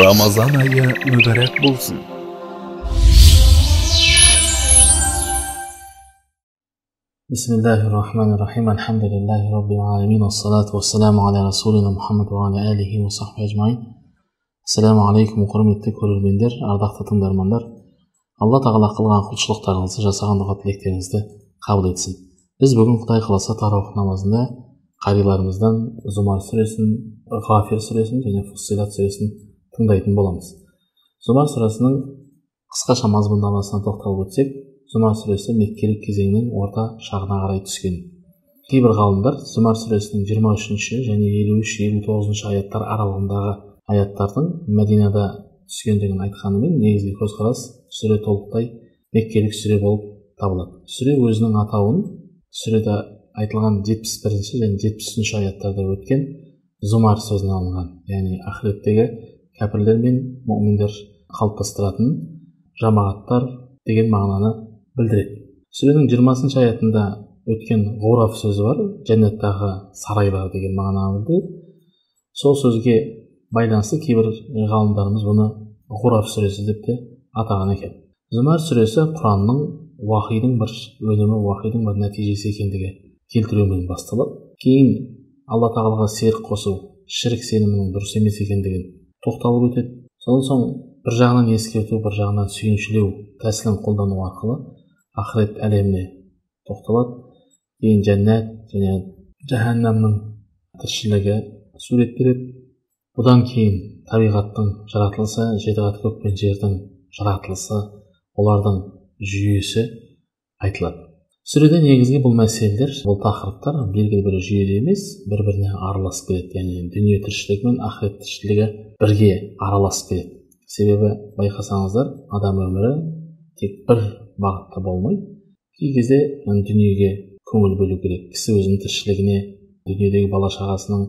рамазан айы мүбәрәк болсын بسم الله الرحمن الرحيم الحمد لله رب العالمين والصلاة والسلام على رسولنا محمد وعلى آله وصحبه أجمعين السلام عليكم құрметті көрермендер ардақты тыңдармандар алла тағала қылған құлшылықтарыңызды жасаған дұға тілектеріңізді қабыл етсін біз бүгін құдай қаласа тараух намазында қариларымыздан зұмар сүресін ғафир сүресін және фуссилат сүресін тыңдайтын боламыз. Зұмар сүресінің қысқаша мазмұндамасына тоқталып өтсек зұмар сүресі меккелік кезеңнің орта шағына қарай түскен. Кейбір ғалымдар зұмар сүресінің жиырма үшінші және елу үш елу тоғызыншы аяттар аралығындағы аяттардың мәдинада түскендігін айтқанымен негізгі көзқарас сүре толықтай меккелік сүре болып табылады. Сүре өзінің атауын сүреде айтылған жетпіс бірінші және жетпіс үшінші аяттарда өткен зұмар сөзінен алынған яғни ақыреттегі кәпірлер мен мүминдер қалыптастыратын жамағаттар деген мағынаны білдіреді сүренің жиырмасыншы аятында өткен ғураф сөзі бар жәннаттағы сарайлар деген мағынаны білдіреді сол сөзге байланысты кейбір ғалымдарымыз бұны ғураф сүресі деп те атаған екен зүмар сүресі құранның уахидың бір өнімі уахидың бір нәтижесі екендігі келтірумен басталады кейін алла тағалаға серік қосу шірік сенімінің дұрыс емес екендігін тоқталып өтеді. Содан соң бір жағынан ескерту бір жағынан сүйіншілеу тәсілін қолдану арқылы ақырет әлеміне тоқталады. Кейін жәннат және жаһаннамның тіршілігі суреттеледі бұдан кейін табиғаттың жаратылысы жеті қат көк пен жердің жаратылысы олардың жүйесі айтылады. Сүреде негізгі бұл мәселелер бұл тақырыптар белгілі бір жүйеде емес бір біріне араласып келеді. Яғни дүние тіршілігі мен ақырет тіршілігі бірге араласып келеді. Себебі байқасаңыздар адам өмірі тек бір бағытта болмайды. Кей кезде дүниеге көңіл бөлу керек. Кісі өзінің тіршілігіне дүниедегі бала шағасының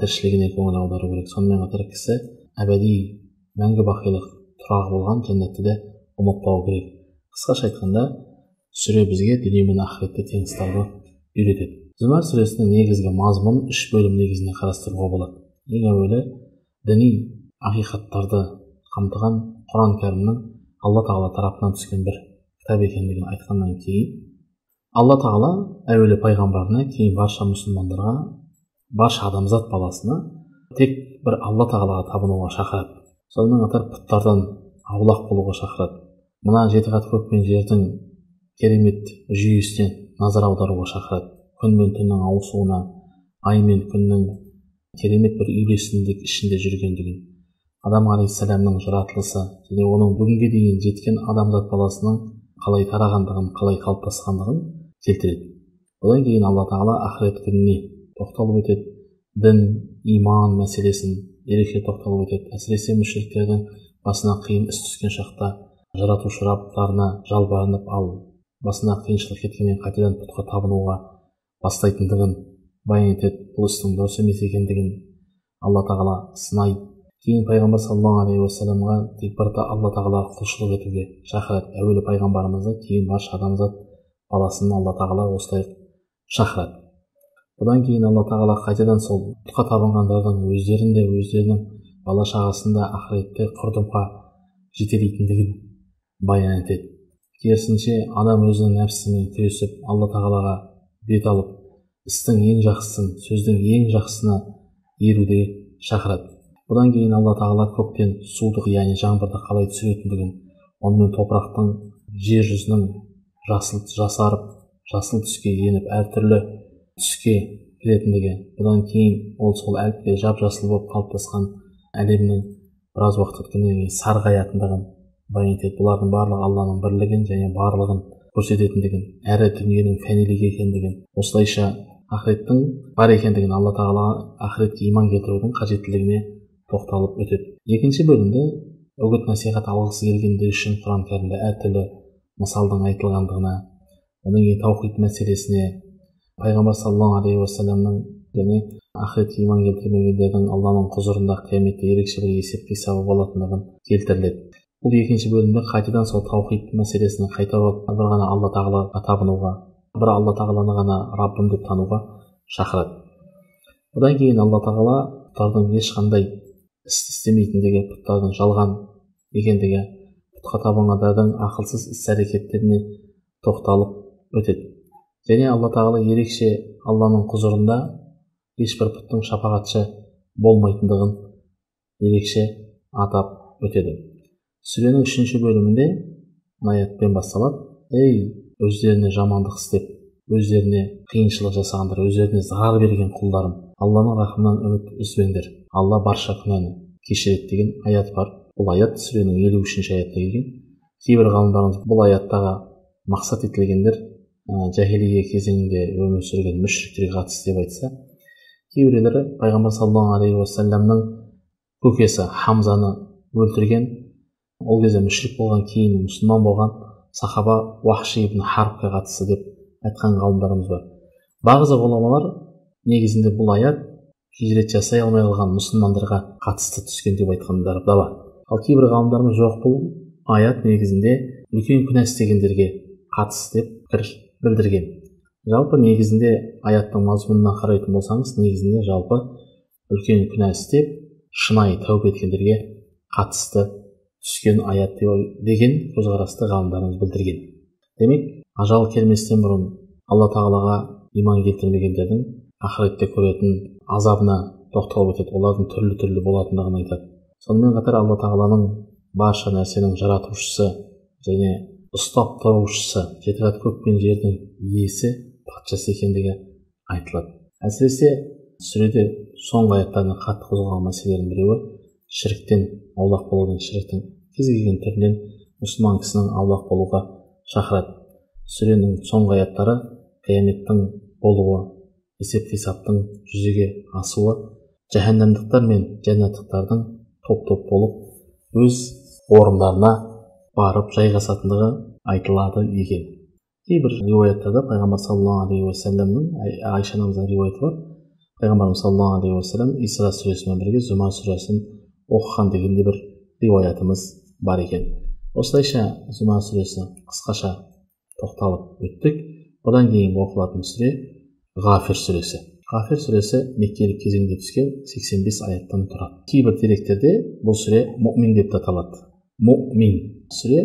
тіршілігіне көңіл аудару керек. Сонымен қатар кісі әбәди мәңгі бақилық тұрағы болған жәннатты да ұмытпау керек. Қысқаша айтқанда сүре бізге дүние мен ақыретті тең ұстауды үйретеді. Зүмар сүресінің негізгі мазмұнын үш бөлім негізінде қарастыруға болады. Ең әуелі діни ақиқаттарды қамтыған құран кәрімнің алла тағала тарапынан түскен бір кітап екендігін айтқаннан кейін алла тағала әуелі пайғамбарына кейін барша мұсылмандарға барша адамзат баласына тек бір алла тағалаға табынуға шақырады. Сонымен қатар пұттардан аулақ болуға шақырады. Мына жеті қат көк пен жердің керемет жүйесіне назар аударуға шақырады. Күн мен түннің ауысуына ай мен күннің керемет бір үйлесімдік ішінде жүргендігін адам алейхисаламның жаратылысы және оның бүгінге дейін жеткен адамзат баласының қалай тарағандығын қалай қалыптасқандығын келтіреді. Одан кейін алла тағала ақырет күніне тоқталып өтеді. Дін иман мәселесін ерекше тоқталып өтеді. Әсіресе мүшриктердің басына қиын іс түскен шақта жаратушы раббарына жалбарынып ал басына қиыншылық кеткеннен қайтадан пұтқа табынуға бастайтындығын баян етеді бұл істің дұрыс емес екендігін алла тағала сынайды кейін пайғамбар саллаллаху алейхи уассаламға тек бір алла тағалаға құлшылық етуге шақырады. әуелі пайғамбарымызды кейін барша адамзат баласын алла тағала осылай шақырады. бұдан кейін алла тағала қайтадан сол пұтқа табынғандардың өздерін де өздерінің бала шағасын да ақыретте құрдымға жетелейтіндігін баян етеді. керісінше адам өзінің нәпсісімен күресіп алла тағалаға бет алып істің ең жақсысын сөздің ең жақсысына еруге шақырады. Бұдан кейін алла тағала көктен суды яғни жаңбырды қалай түсіретіндігін онымен топырақтың жер жүзінің жасыл жасарып жасыл түске еніп әртүрлі түске кіретіндігі бұдан кейін ол сол әліппе жап жасыл болып қалыптасқан әлемнің біраз уақыт өткеннен кейін сарғаятындығын баян етеді. Бұлардың барлығы алланың бірлігін және барлығын көрсететіндігін әрі дүниенің фәнилік екендігін осылайша ақыреттің бар екендігін алла тағала ақыретке иман келтірудің қажеттілігіне тоқталып өтеді. Екінші бөлімде үгіт насихат алғысы келгендер үшін құран кәрімде әртүрлі мысалдың айтылғандығына одан кейін таухид мәселесіне пайғамбар саллаллаху алейхи уассаламның және ақыретке иман келтірмегендердің алланың құзырында қияметте ерекше бір есеп қисабы болатындығын келтіріледі. Бұл екінші бөлімде қайтадан сол таухид мәселесіне қайта бір ғана алла тағалаға табынуға бір алла тағаланы ғана раббым деп тануға шақырады. Одан кейін алла тағала бұлардың ешқандай істі істемейтіндігі пұттардың жалған екендігі пұтқа табынғандардың ақылсыз іс әрекеттеріне тоқталып өтеді. Және алла тағала ерекше алланың құзырында ешбір пұттың шапағатшы болмайтындығын ерекше атап өтеді. Сүренің үшінші бөлімінде аятпен басталады. Ей өздеріне жамандық істеп өздеріне қиыншылық жасағандар өздеріне зарар берген құлдарым. Алланың рахымынан үміт үзбеңдер. Алла барша күнәні кешіреді деген аят бар. Бұл аят сүренің елу үшінші аятта келген. Кейбір ғалымдарымыз бұл аяттағы мақсат етілгендер ә, жахилия кезеңінде өмір сүрген мүшриктерге қатысты деп айтса кейбіреулері пайғамбар саллаллаху алейхи уассаламның көкесі хамзаны өлтірген. Ол кезде мүшрик болған кейін мұсылман болған. Сахаба уахши ибн харбқа қатысты деп айтқан ғалымдарымыз бар. Бағзы ғұламалар негізінде бұл аят хижрет жасай алмай қалған мұсылмандарға қатысты түскен деп айтқандар да бар ал кейбір ғалымдарымыз жоқ бұл аят негізінде үлкен күнә істегендерге қатысты деп пікір білдірген. Жалпы негізінде аяттың мазмұнына қарайтын болсаңыз негізінде жалпы үлкен күнә істеп шынайы тәубе еткендерге қатысты түскен аят деген көзқарасты ғалымдарымыз білдірген. Демек ажал келместен бұрын алла тағалаға иман келтірмегендердің ақыретте көретін азабына тоқталып өтеді. Олардың түрлі түрлі болатындығын айтады. Сонымен қатар алла тағаланың барша нәрсенің жаратушысы және ұстап тұрушысы жеті көк пен жердің иесі патшасы екендігі айтылады. Әсіресе сүреде соңғы аяттардың қатты қозғалған мәселелердің біреуі шіріктен аулақ болудың шіріктің кез келген түрінен мұсылман кісінің аулақ болуға шақырады. Сүренің соңғы аяттары қияметтің болуы есеп қисаптың жүзеге асуы жаһаннамдықтар мен жәннаттықтардың топ топ болып өз орындарына барып жайғасатындығы айтылады екен. Кейбір риуаяттарда пайғамбар саллаллаху алейхи уассаламның айша анамыздың риуаяты бар. Пайғамбарымыз саллаллаху алейхи уассалам исра сүресімен бірге зұма сүресін оқыған деген де бір риуаятымыз бар екен. Осылайша зұма сүресі қысқаша тоқталып өттік. Одан кейінгі оқылатын сүре ғафир сүресі. Ғафир сүресі меккелік кезеңде түскен 85 аяттан тұрады. Кейбір деректерде бұл сүре мұмин деп те аталады. Мұмин сүре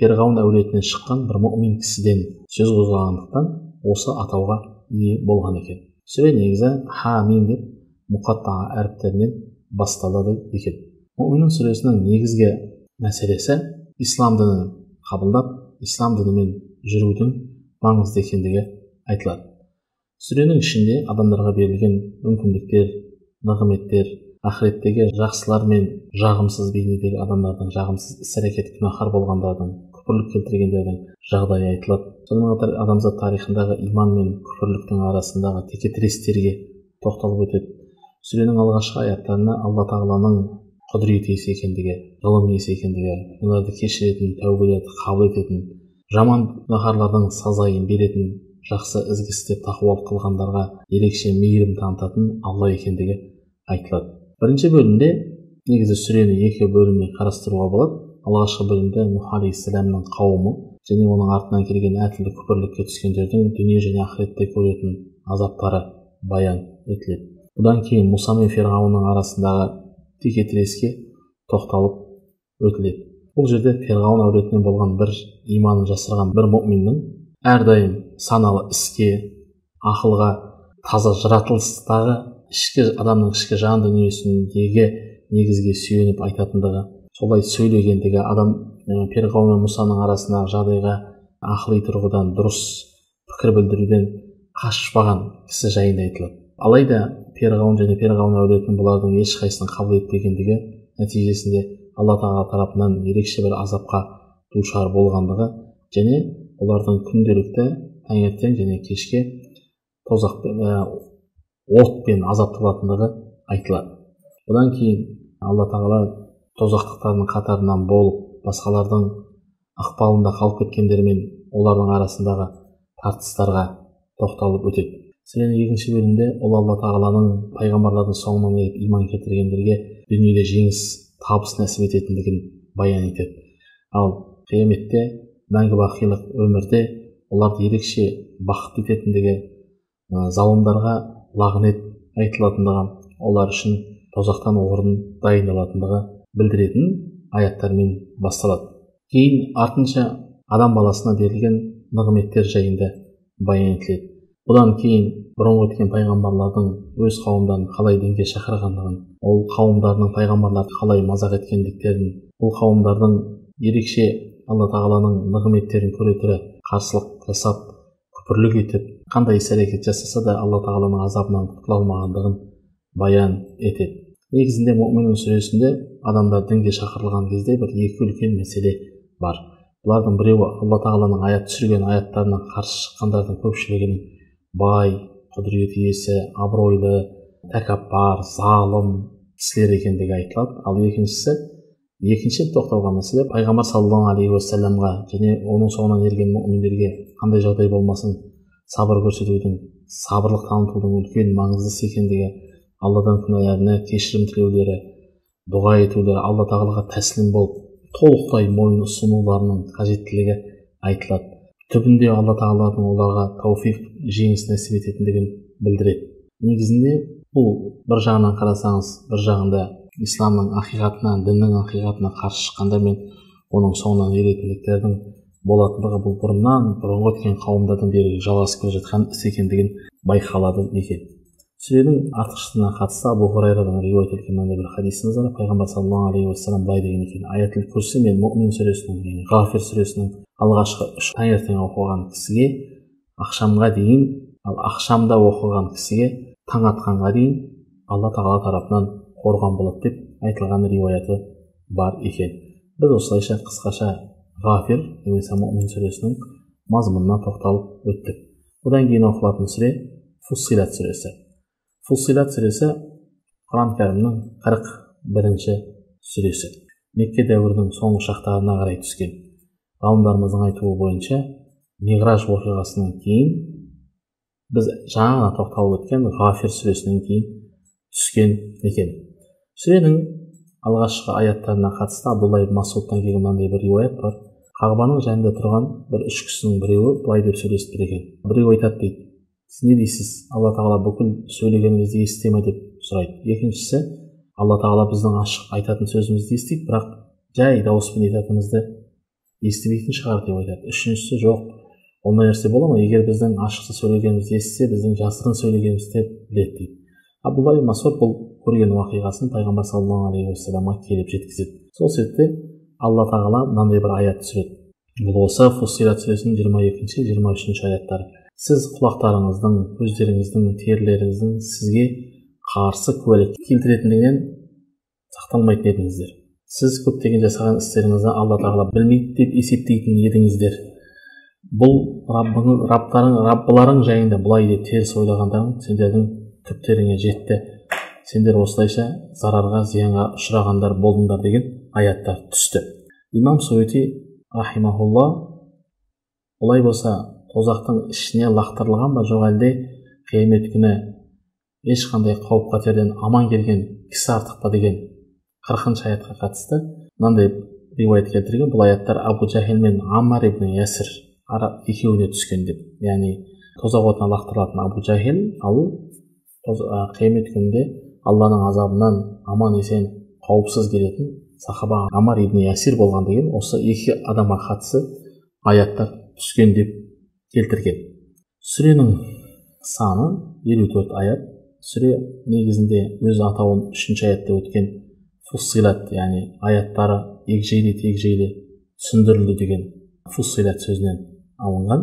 перғауын әулетінен шыққан бір мұмин кісіден сөз қозғағандықтан осы атауға ие болған екен. Сүре негізі ха мим деп мұқатта әріптерінен басталады екен. Мұмин сүресінің негізгі мәселесі ислам дінін қабылдап ислам дінімен жүрудің маңызды екендігі айтылады. Сүренің ішінде адамдарға берілген мүмкіндіктер нығметтер ақыреттегі жақсылар мен жағымсыз бейнедегі адамдардың жағымсыз іс әрекет күнәһар болғандардың күпірлік келтіргендердің жағдайы айтылады сонымен қатар адамзат тарихындағы иман мен күпірліктің арасындағы текетірестерге тоқталып өтеді. Сүренің алғашқы аяттарына алла тағаланың құдірет иесі екендігі ғылым иесі екендігі оларды кешіретін тәубелерді қабыл ететін жаман күнәһарлардың сазайын беретін жақсы ізгі істеп тақуалық қылғандарға ерекше мейірім танытатын алла екендігі айтылады. Бірінші бөлімде негізі сүрені екі бөліммен қарастыруға болады. Алғашқы бөлімде нұх алейхисаламның қауымы және оның артынан келген әртүрлі күпірлікке түскендердің дүние және ақыретте көретін азаптары баян етіледі. Бұдан кейін мұса мен ферғауынның арасындағы текетіреске тоқталып өтіледі. Бұл жерде ферғауын әулетінен болған бір иманын жасырған бір мұминнің әрдайым саналы іске ақылға таза жаратылыстағы ішкі адамның ішкі жан дүниесіндегі негізге сүйеніп айтатындығы солай сөйлегендігі адам перғауын мен мұсаның арасындағы жағдайға ақыли тұрғыдан дұрыс пікір білдіруден қашпаған кісі жайында айтылады. Алайда перғауын және перғауын әулетінің бұлардың ешқайсысын қабыл етпегендігі нәтижесінде алла тағала тарапынан ерекше бір азапқа душар болғандығы және олардың күнделікті таңертең және кешке тозақпен отпен азапталатындығы айтылады. Одан кейін алла тағала тозақтықтардың қатарынан болып басқалардың ықпалында қалып кеткендермен олардың арасындағы тартыстарға тоқталып өтеді. Мәселен екінші бөлімде ол алла тағаланың пайғамбарлардың соңынан еріп иман келтіргендерге дүниеде жеңіс табыс нәсіп ететіндігін баян етеді. Ал қияметте мәңгі бақилық өмірде оларды ерекше бақыт ететіндігі залымдарға лағнет айтылатындығы олар үшін тозақтан орын дайындалатындығы білдіретін аяттармен басталады. Кейін артынша адам баласына берілген нығметтер жайында баян етіледі. Бұдан кейін бұрынғы өткен пайғамбарлардың өз қауымдарын қалай дінге шақырғандығын ол қауымдарының пайғамбарларды қалай мазақ еткендіктерін бұл қауымдардың ерекше алла тағаланың нығметтерін көре тұра қарсылық жасап күпірлік етіп қандай іс әрекет жасаса да алла тағаланың азабынан құтыла алмағандығын баян етеді. Негізінде мүмин сүресінде адамдар дінге шақырылған кезде бір екі үлкен мәселе бар. Бұлардың біреуі алла тағаланың аят түсірген аяттарына қарсы шыққандардың көпшілігінің бай құдірет иесі абыройлы тәкаппар залым кісілер екендігі айтылады. Ал екіншісі екінші тоқталған мәселе пайғамбар саллаллаху алейхи уассаламға және оның соңынан ерген мүминдерге қандай жағдай болмасын сабыр көрсетудің сабырлық танытудың үлкен маңызды іс екендігі алладан күнәларына кешірім тілеулері дұға етулері алла тағалаға тәсілім болып толықтай мойын ұсынуларының қажеттілігі айтылады. Түбінде алла тағаланың оларға тауфиқ жеңіс нәсіп ететіндігін білдіреді. Негізінде бұл бір жағынан қарасаңыз бір жағында исламның ақиқатына діннің ақиқатына қарсы шыққандар мен оның соңынан еретіндіктердің болатындығы бұл бұрыннан бұрынғы өткен қауымдардан бері жалғасып келе жатқан іс екендігін байқалады екен. Сүренің артықшылығына қатысты абу хурайрадан риуаят етілген мынандай бір хадисіміз бар. Пайғамбар саллаллаху алейхи уассалам былай деген екен. Аятіл курси мен мүмин сүресінің ғафир сүресінің алғашқы үш таңертең оқыған кісіге ақшамға дейін ал ақшамда оқыған кісіге таң атқанға дейін алла тағала тарапынан қорған болады деп айтылған риуаяты бар екен. Біз осылайша қысқаша ғафир немесе мүмин сүресінің мазмұнына тоқталып өттік. Одан кейін оқылатын сүре фуссилат сүресі. Фусилат сүресі құран кәрімнің қырық бірінші сүресі. Мекке дәуірінің соңғы шақтарына қарай түскен. Ғалымдарымыздың айтуы бойынша миғраж оқиғасынан кейін біз жаңа ғана тоқталып өткен ғафир сүресінен кейін түскен екен. Сүренің алғашқы аяттарына қатысты абдулла ибн масудтан келген мынандай бір риуаят бар. Қағбаның жанында тұрған бір үш кісінің біреуі былай деп сөйлесіп тұр екен. Біреу айтады дейді сіз не дейсіз? Алла тағала бүкіл сөйлегеніңізді естіте ма деп сұрайды. Екіншісі алла тағала біздің ашық айтатын сөзімізді естиді бірақ жай дауыспен айтатынымызды естімейтін шығар деп айтады. Үшіншісі жоқ ондай нәрсе бола ма? егер біздің ашық сөйлегенімізді естісе біздің жасырын сөйлегенімізді біледі дейді. Абдулла масуд бұл көрген уақиғасын пайғамбар саллаллаху алейхи уассаламға келіп жеткізеді. Сол сәтте алла тағала мынандай бір аят түсіреді. Бұл осы фусилат сүресінің жиырма екінші жиырма үшінші аяттары. Сіз құлақтарыңыздың көздеріңіздің терілеріңіздің сізге қарсы куәлік келтіретіндігінен сақталмайтын едіңіздер сіз көптеген жасаған істеріңізді алла тағала білмейді деп есептейтін едіңіздер. Бұл раббың рабтарың раббыларың жайында бұлай деп теріс ойлағандарың сендердің түптеріңе жетті. Сендер осылайша зарарға зиянға ұшырағандар болдыңдар деген аяттар түсті. Имам суети рахимахулла олай болса тозақтың ішіне лақтырылған ба? Жоқ әлде қиямет күні ешқандай қауіп қатерден аман келген кісі артық па деген қырқыншы аятқа қатысты. Мынандай риуаят келтірген бұл аяттар абу жахил мен аммар ибн ясір екеуіне түскен деп. Яғни тозақ отына лақтырылатын абу жахил ал қиямет күнінде алланың азабынан аман есен қауіпсіз келетін сахаба амар ибн ясир болған деген осы екі адамға қатысы аяттар түскен деп келтірген. Сүренің саны елу төрт аят. Сүре негізінде өз атауын үшінші аятта өткен фуссилат яғни аяттары егжейлі тегжейлі түсіндірілді деген фуссилат сөзінен алынған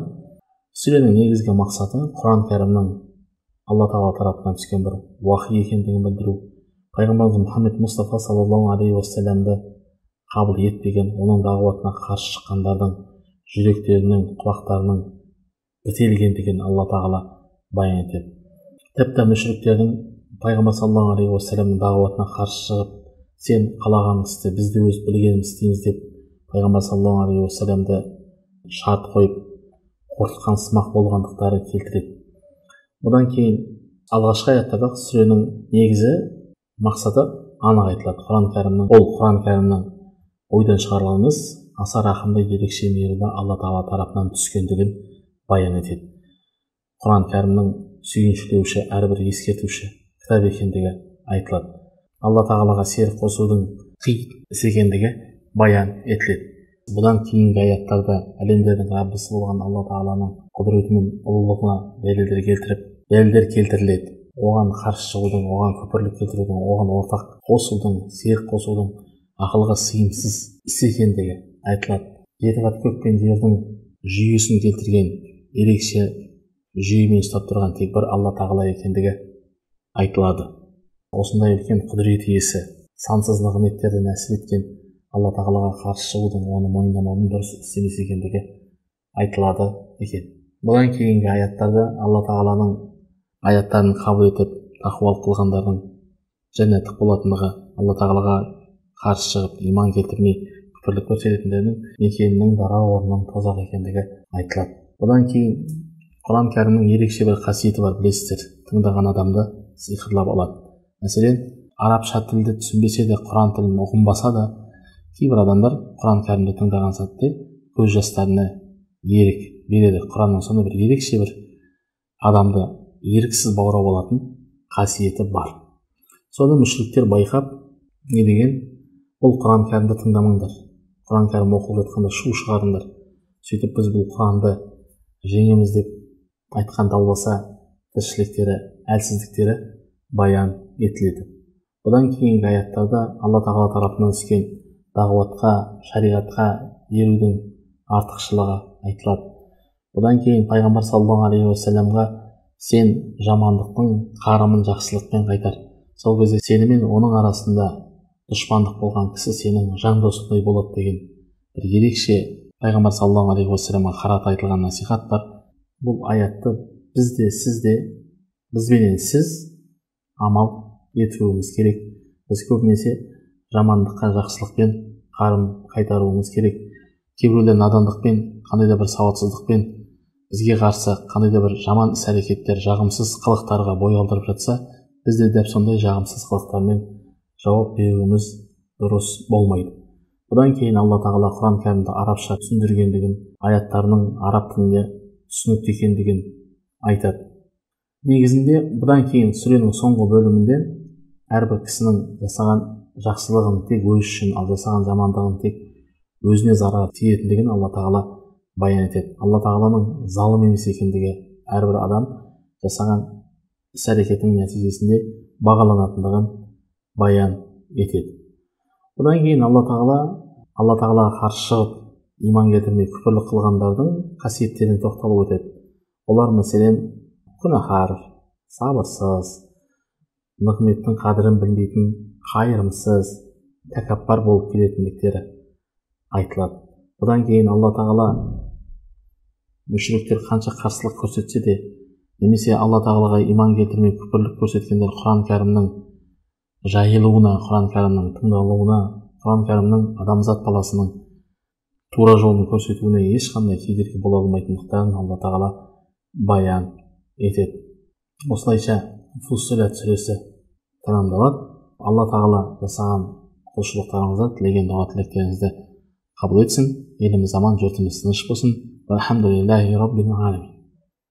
сүренің негізгі мақсаты құран кәрімнің алла тағала тарапынан түскен бір уахи екендігін білдіру пайғамбарымыз мұхаммед мұстафа саллаллаху алейхи уассаламды қабыл етпеген оның дағуатына қарсы шыққандардың жүректерінің құлақтарының бітелгендігін алла тағала баян етеді тіпті мүшіріктердің пайғамбар саллаллаху алейхи уассаламның дағуатына қарсы шығып сен қалаған істі біз де өз білгенімізді істейміз деп пайғамбар саллаллаху алейхи уассаламды шарт қойып қорқытқан сымақ болғандықтары келтіреді. Одан кейін алғашқы аяттарда сүренің негізі мақсаты анық айтылады. Құран кәрімнің ол құран кәрімнің ойдан шығарылған емес аса рақымды ерекше мейірімді алла тағала тарапынан түскендігін баян етеді. Құран кәрімнің сүйіншілеуші әрбір ескертуші кітап екендігі айтылады. Алла тағалаға серік қосудың қиын іс екендігі баян етіледі. Бұдан кейінгі аяттарда әлемдердің раббысы болған алла тағаланың құдіреті мен ұлылығына дәлелдер келтіріп дәлелдер келтіріледі. Оған қарсы шығудың оған күпірлік келтірудің оған ортақ қосудың серік қосудың ақылға сыйымсыз іс екендігі айтылады. Жеті қат көк пен жердің жүйесін келтірген ерекше жүйемен ұстап тұрған тек бір алла тағала екендігі айтылады. Осындай үлкен құдірет иесі сансыз нығметтерді нәсіп еткен алла тағалаға қарсы шығудың оны мойындамаудың дұрыс іс емес екендігі айтылады екен. Бұдан кейінгі аяттарда алла тағаланың аяттарын қабыл етіп тақуалық қылғандардың жәннаттық болатындығы алла тағалаға қарсы шығып иман келтірмей күпірлік көрсететіндердің мекенінің бара орнының тозақ екендігі айтылады. Бұдан кейін құран кәрімнің ерекше бір қасиеті бар білесіздер. Тыңдаған адамды сиқырлап алады. Мәселен арабша тілді түсінбесе де құран тілін ұғынбаса да кейбір адамдар құран кәрімді тыңдаған сәтте көз жастарына ерік береді. Құранның сондай бір ерекше бір адамды еріксіз баурап алатын қасиеті бар. Соны мүшриктер байқап не деген? Бұл құран кәрімді тыңдамаңдар. Құран кәрім оқылып жатқанда шу шығарыңдар. Сөйтіп біз бұл құранды жеңеміз деп айтқан далбаса тіршіліктері әлсіздіктері баян етіледі. Бұдан кейінгі аяттарда алла тағала тарапынан түскен дағуатқа шариғатқа ерудің артықшылығы айтылады. Бұдан кейін пайғамбар саллаллаху алейхи уассаламға сен жамандықтың қарымын жақсылықпен қайтар. Сол кезде сені мен оның арасында дұшпандық болған кісі сенің жан досыңдай болады деген бір ерекше пайғамбар саллаллаху алейхи уассаламға қарата айтылған насихат бар. Бұл аятты біз де сіз де бізбенен сіз амал етуіміз керек. Біз көбінесе жамандыққа жақсылықпен қарым қайтаруымыз керек. Кейбіреулер надандықпен қандай да бір сауатсыздықпен бізге қарсы қандай да бір жаман іс әрекеттер жағымсыз қылықтарға бой алдырып жатса біз де дәп сондай жағымсыз қылықтармен жауап беруіміз дұрыс болмайды. Бұдан кейін алла тағала құран кәрімді арабша түсіндіргендігін аяттарының араб тілінде түсінікті екендігін айтады. Негізінде бұдан кейін сүренің соңғы бөлімінде әрбір кісінің жасаған жақсылығын тек өзі үшін ал жасаған жамандығын тек өзіне зарар тиетіндігін алла тағала баян етеді. Алла тағаланың залым емес екендігі әрбір адам жасаған іс әрекетінің нәтижесінде бағаланатындығын баян етеді. Бұдан кейін алла тағала алла тағалаға қарсы шығып иман келтірмей күпірлік қылғандардың қасиеттеріне тоқталып өтеді. Олар мәселен күнәһар сабырсыз нығметтің қадірін білмейтін қайырымсыз тәкаппар болып келетіндіктері айтылады. Бұдан кейін алла тағала мүшіріктер қанша қарсылық көрсетсе де немесе алла тағалаға иман келтірмей күпірлік көрсеткендер құран кәрімнің жайылуына құран кәрімнің тыңдалуына құран кәрімнің адамзат баласының тура жолын көрсетуіне ешқандай кедергі бола алмайтындықтарын алла тағала баян етеді. Осылайша фуссилат сүресі тәмамдалады алла тағала жасаған құлшылықтарыңызды тілеген дұға тілектеріңізді қабыл етсін еліміз аман жұртымыз тыныш болсын